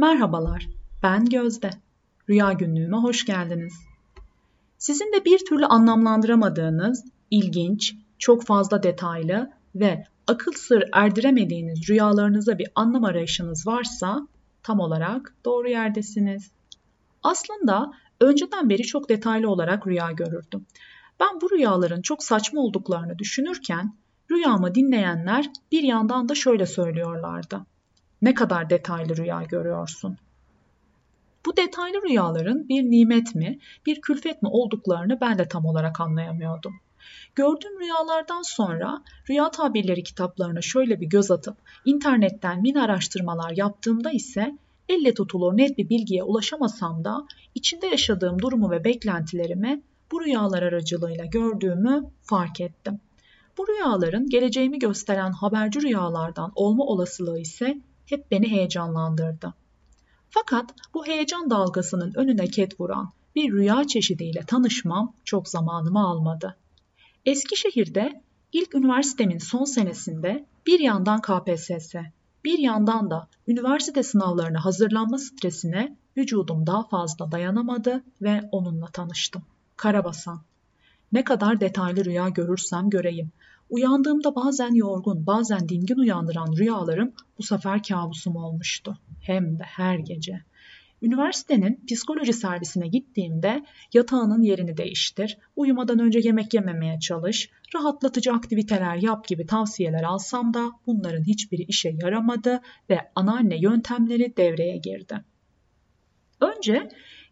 Merhabalar, ben Gözde. Rüya günlüğüme hoş geldiniz. Sizin de bir türlü anlamlandıramadığınız, ilginç, çok fazla detaylı ve akıl sır erdiremediğiniz rüyalarınıza bir anlam arayışınız varsa tam olarak doğru yerdesiniz. Aslında önceden beri çok detaylı olarak rüya görürdüm. Ben bu rüyaların çok saçma olduklarını düşünürken rüyamı dinleyenler bir yandan da şöyle söylüyorlardı. Ne kadar detaylı rüya görüyorsun? Bu detaylı rüyaların bir nimet mi, bir külfet mi olduklarını ben de tam olarak anlayamıyordum. Gördüğüm rüyalardan sonra rüya tabirleri kitaplarına şöyle bir göz atıp internetten min araştırmalar yaptığımda ise elle tutulur net bir bilgiye ulaşamasam da içinde yaşadığım durumu ve beklentilerimi bu rüyalar aracılığıyla gördüğümü fark ettim. Bu rüyaların geleceğimi gösteren haberci rüyalardan olma olasılığı ise hep beni heyecanlandırdı. Fakat bu heyecan dalgasının önüne ket vuran bir rüya çeşidiyle tanışmam çok zamanımı almadı. Eskişehir'de ilk üniversitemin son senesinde bir yandan KPSS, bir yandan da üniversite sınavlarına hazırlanma stresine vücudum daha fazla dayanamadı ve onunla tanıştım. Karabasan. Ne kadar detaylı rüya görürsem göreyim. Uyandığımda bazen yorgun, bazen dingin uyandıran rüyalarım bu sefer kabusum olmuştu. Hem de her gece. Üniversitenin psikoloji servisine gittiğimde yatağının yerini değiştir, uyumadan önce yemek yememeye çalış, rahatlatıcı aktiviteler yap gibi tavsiyeler alsam da bunların hiçbiri işe yaramadı ve anneanne yöntemleri devreye girdi. Önce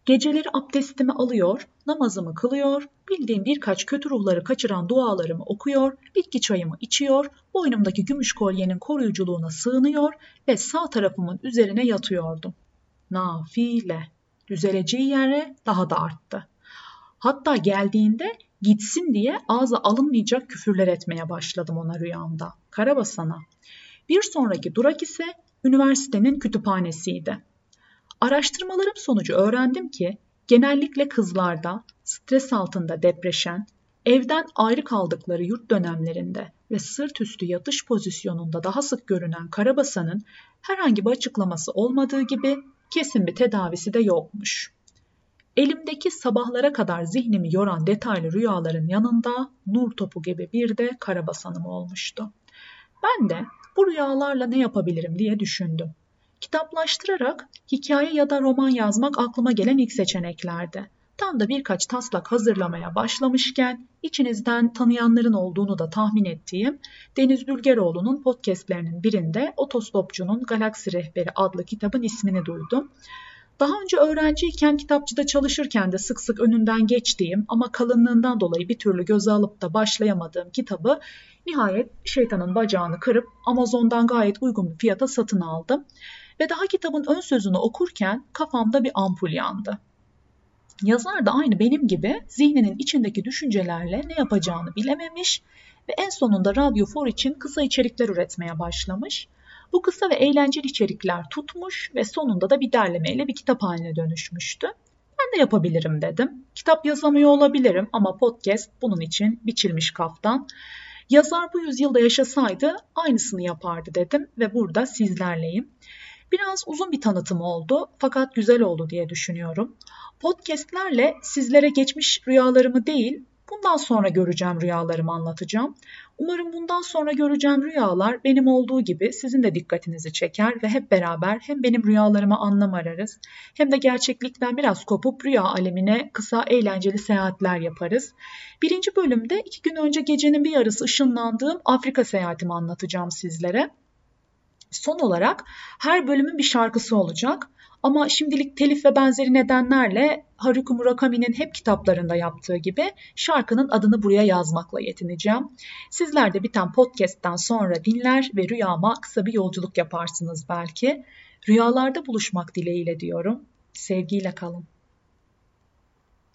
Geceleri abdestimi alıyor, namazımı kılıyor, bildiğim birkaç kötü ruhları kaçıran dualarımı okuyor, bitki çayımı içiyor, boynumdaki gümüş kolyenin koruyuculuğuna sığınıyor ve sağ tarafımın üzerine yatıyordum. Nafile. Düzeleceği yere daha da arttı. Hatta geldiğinde gitsin diye ağza alınmayacak küfürler etmeye başladım ona rüyamda. Karabasan'a. Bir sonraki durak ise üniversitenin kütüphanesiydi. Araştırmalarım sonucu öğrendim ki genellikle kızlarda stres altında depreşen, evden ayrı kaldıkları yurt dönemlerinde ve sırt üstü yatış pozisyonunda daha sık görünen karabasanın herhangi bir açıklaması olmadığı gibi kesin bir tedavisi de yokmuş. Elimdeki sabahlara kadar zihnimi yoran detaylı rüyaların yanında nur topu gibi bir de karabasanım olmuştu. Ben de bu rüyalarla ne yapabilirim diye düşündüm. Kitaplaştırarak hikaye ya da roman yazmak aklıma gelen ilk seçeneklerdi. Tam da birkaç taslak hazırlamaya başlamışken içinizden tanıyanların olduğunu da tahmin ettiğim Deniz Bülgeroğlu'nun podcastlerinin birinde Otostopçunun Galaksi Rehberi adlı kitabın ismini duydum. Daha önce öğrenciyken kitapçıda çalışırken de sık sık önünden geçtiğim ama kalınlığından dolayı bir türlü göze alıp da başlayamadığım kitabı nihayet şeytanın bacağını kırıp Amazon'dan gayet uygun bir fiyata satın aldım. Ve daha kitabın ön sözünü okurken kafamda bir ampul yandı. Yazar da aynı benim gibi zihninin içindeki düşüncelerle ne yapacağını bilememiş ve en sonunda Radyo 4 için kısa içerikler üretmeye başlamış. Bu kısa ve eğlenceli içerikler tutmuş ve sonunda da bir derlemeyle bir kitap haline dönüşmüştü. Ben de yapabilirim dedim. Kitap yazamıyor olabilirim ama podcast bunun için biçilmiş kaftan. Yazar bu yüzyılda yaşasaydı aynısını yapardı dedim ve burada sizlerleyim. Biraz uzun bir tanıtım oldu fakat güzel oldu diye düşünüyorum. Podcast'lerle sizlere geçmiş rüyalarımı değil, bundan sonra göreceğim rüyalarımı anlatacağım. Umarım bundan sonra göreceğim rüyalar benim olduğu gibi sizin de dikkatinizi çeker ve hep beraber hem benim rüyalarıma anlam ararız hem de gerçeklikten biraz kopup rüya alemine kısa eğlenceli seyahatler yaparız. Birinci bölümde iki gün önce gecenin bir yarısı ışınlandığım Afrika seyahatimi anlatacağım sizlere. Son olarak her bölümün bir şarkısı olacak. Ama şimdilik telif ve benzeri nedenlerle Haruki Murakami'nin hep kitaplarında yaptığı gibi şarkının adını buraya yazmakla yetineceğim. Sizler de biten podcast'ten sonra dinler ve rüyama kısa bir yolculuk yaparsınız belki. Rüyalarda buluşmak dileğiyle diyorum. Sevgiyle kalın.